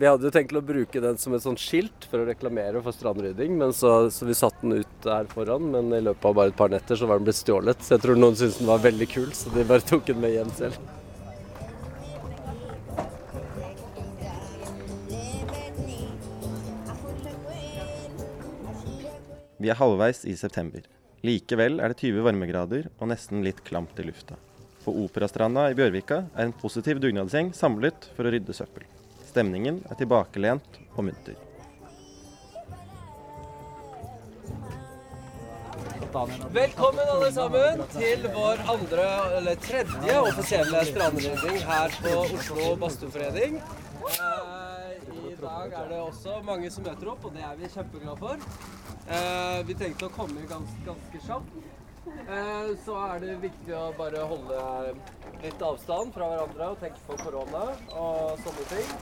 Vi hadde jo tenkt å bruke den som et sånt skilt for å reklamere for strandrydding, men så, så vi satte den ut der foran. Men i løpet av bare et par netter så var den blitt stjålet. Så jeg tror noen syntes den var veldig kul, så de bare tok den med hjem selv. Vi er halvveis i september. Likevel er det 20 varmegrader og nesten litt klamt i lufta. På Operastranda i Bjørvika er en positiv dugnadsgjeng samlet for å rydde søppel. Stemningen er tilbakelent og munter. Velkommen alle sammen til vår andre, eller tredje offisielle strandrydding her på Oslo Badstueforening. Eh, I dag er det også mange som møter opp, og det er vi kjempeglade for. Eh, vi tenkte å komme ganske, ganske kjapt. Eh, så er det viktig å bare holde litt avstand fra hverandre og tenke på korona og sånne ting.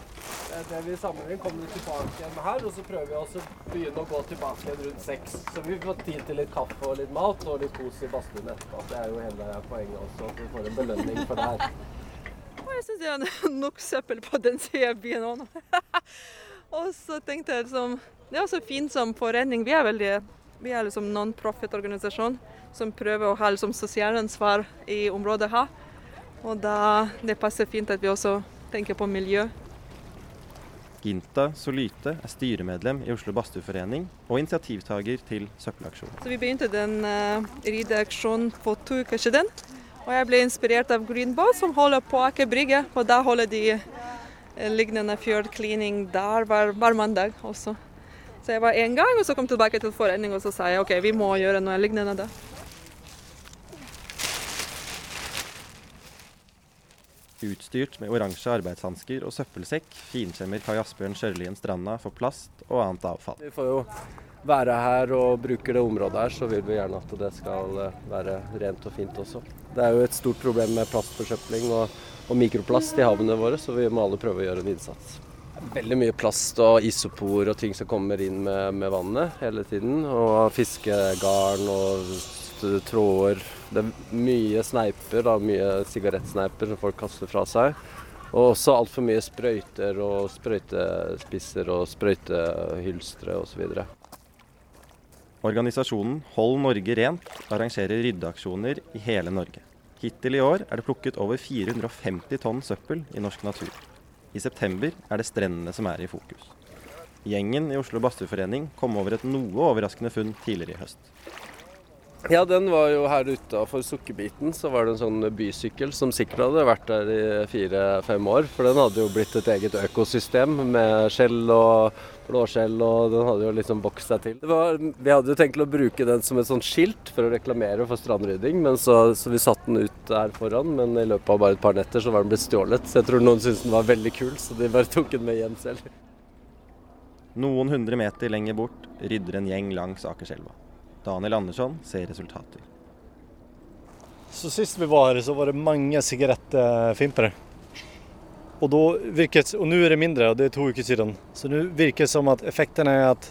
Eh, det vi samler inn, kommer vi tilbake igjen med her, og så prøver vi også å begynne å gå tilbake igjen rundt seks. Så vi får tid til litt kaffe og litt mat og litt kos i badstuen etterpå. Det er jo hele poenget også, at vi får en belønning for det her. Jeg syns det er nok søppel på den sida av byen òg nå. og så tenkte jeg liksom Det er også fint som forening. Vi er veldig vi er liksom non-profit-organisasjon som prøver å ha liksom sosialansvar i området her. Og da det passer fint at vi også tenker på miljø. Ginta Solyte er styremedlem i Oslo Badstueforening og initiativtaker til søppelaksjonen. Så vi begynte den uh, rideaksjonen for to uker siden. Og jeg ble inspirert av Greenbow, som holder på Aker Brygge. Og da holder de uh, lignende fjord cleaning der hver, hver mandag også. Så jeg var én gang, og så kom jeg tilbake til forening og så sa jeg OK, vi må gjøre noe lignende da. Utstyrt med oransje arbeidshansker og søppelsekk finkjemmer Kai Asbjørn Sjørlien stranda for plast og annet avfall. Vi får jo være her og bruker det området her, så vil vi gjerne at det skal eh, være rent og fint også. Det er jo et stort problem med plastforsøpling og, og mikroplast i havene våre, så vi må alle prøve å gjøre en innsats. Veldig mye plast og isopor og ting som kommer inn med, med vannet hele tiden. Og fiskegarn og tråder. Det er mye sneiper, da, mye sigarettsneiper som folk kaster fra seg. Og også altfor mye sprøyter og sprøytespisser og sprøytehylstre osv. Organisasjonen Hold Norge rent arrangerer ryddeaksjoner i hele Norge. Hittil i år er det plukket over 450 tonn søppel i norsk natur. I september er det strendene som er i fokus. Gjengen i Oslo Badstueforening kom over et noe overraskende funn tidligere i høst. Ja, den var jo her utafor Sukkerbiten. Så var det en sånn bysykkel som sikkert hadde vært der i fire-fem år. For den hadde jo blitt et eget økosystem med skjell og blåskjell, og den hadde jo liksom bokst seg til. Var, vi hadde jo tenkt å bruke den som et sånt skilt for å reklamere for strandrydding, men så, så vi satte den ut der foran. Men i løpet av bare et par netter så var den blitt stjålet. Så jeg tror noen syntes den var veldig kul, så de bare tok den med hjem selv. Noen hundre meter lenger bort rydder en gjeng langs Akerselva. Daniel Andersson ser resultater. Så Sist vi var her, så var det mange sigarettfimpere. Og, da virket, og nå er det mindre, og det er to uker siden. Så nå virker det som at effekten er at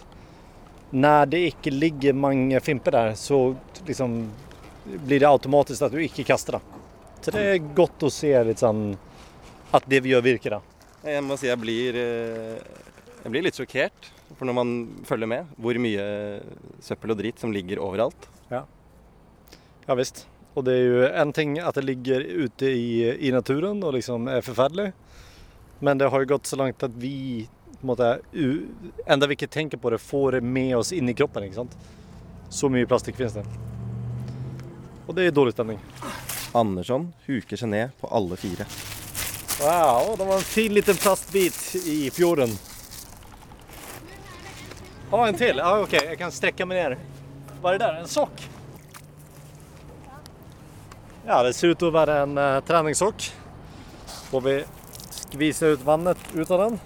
når det ikke ligger mange fimper der, så liksom blir det automatisk at du ikke kaster det. Så det er godt å se litt sånn at det vi gjør, virker. da. Jeg må si jeg blir, jeg blir litt sjokkert. For når man følger med, hvor mye søppel og drit som ligger overalt. Ja, ja visst. Og det er jo en ting at det ligger ute i, i naturen og liksom er forferdelig. Men det har jo gått så langt at vi på en måte, enda vi ikke tenker på det, får det med oss inn i kroppen. ikke sant? Så mye plastikk finnes det. Og det er dårlig stemning. Andersson huker seg ned på alle fire. Wow, det var en fin liten plastbit i fjorden. Ja, en til? Ja, OK, jeg kan strekke meg ned. Hva er det der? En sokk? Ja, det ser ut til å være en uh, treningssokk. Får vi skvise ut vannet ut av den.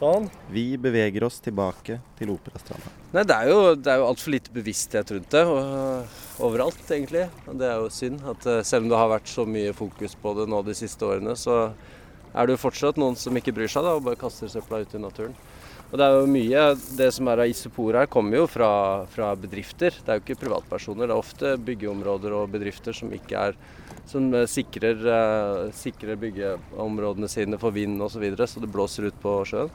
Sånn. Vi beveger oss tilbake til Operastranda. Nei, Det er jo, det er jo altfor lite bevissthet rundt det og, overalt, egentlig. Og det er jo synd. at uh, Selv om det har vært så mye fokus på det nå de siste årene, så er det jo fortsatt noen som ikke bryr seg da, og bare kaster søpla ut i naturen. Og det er jo mye Det som er av isopor her, kommer jo fra, fra bedrifter. Det er jo ikke privatpersoner. Det er ofte byggeområder og bedrifter som ikke er som eh, sikrer, eh, sikrer byggeområdene sine for vind osv., så, videre, så det blåser ut på sjøen.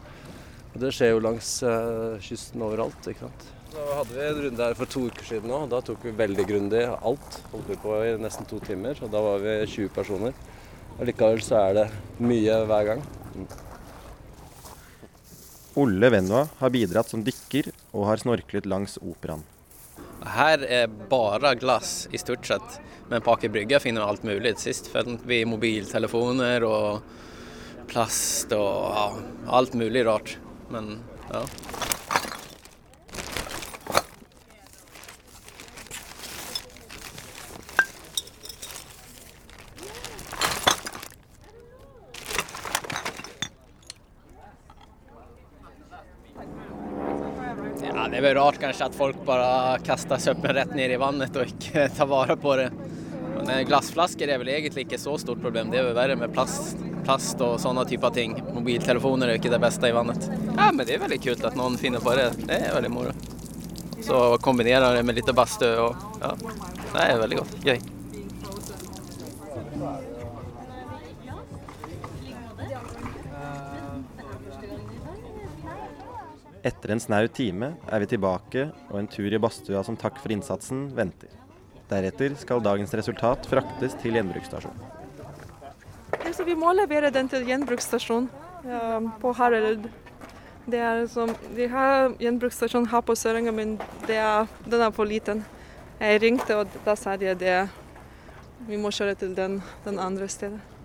Og Det skjer jo langs eh, kysten overalt. ikke sant? Da hadde vi en runde her for to uker siden òg. Da tok vi veldig grundig alt. Holdt vi på i nesten to timer. Og da var vi 20 personer. Og likevel så er det mye hver gang. Olle Venua har bidratt som dykker og har snorklet langs operaen. Her er bare glass i stort sett, men på Aker Brygge finner vi alt mulig. Sist fant vi mobiltelefoner og plast og ja, alt mulig rart. Men ja. Det er väl rart kanske att folk bara kastar söppel rätt ner i vannet och inte tar vara på det. Men eh, glassflaskor är väl egentligen inte så stort problem. Det är väl värre med plast, plast och sådana typer av ting. Mobiltelefoner är inte det bästa i vannet. Ja, men det är väldigt kul att någon finner på det. Det är väldigt moro. Så kombinera det med lite bastu och ja, det är väldigt gott. Gøy. Etter en snau time er vi tilbake, og en tur i badstua som takk for innsatsen venter. Deretter skal dagens resultat fraktes til gjenbruksstasjonen. Ja, vi må levere den til gjenbruksstasjonen ja, på Harald. Det er som, de har gjenbruksstasjon her på Sørenga, men er, den er for liten. Jeg ringte, og da sa de at vi må kjøre til den, den andre stedet.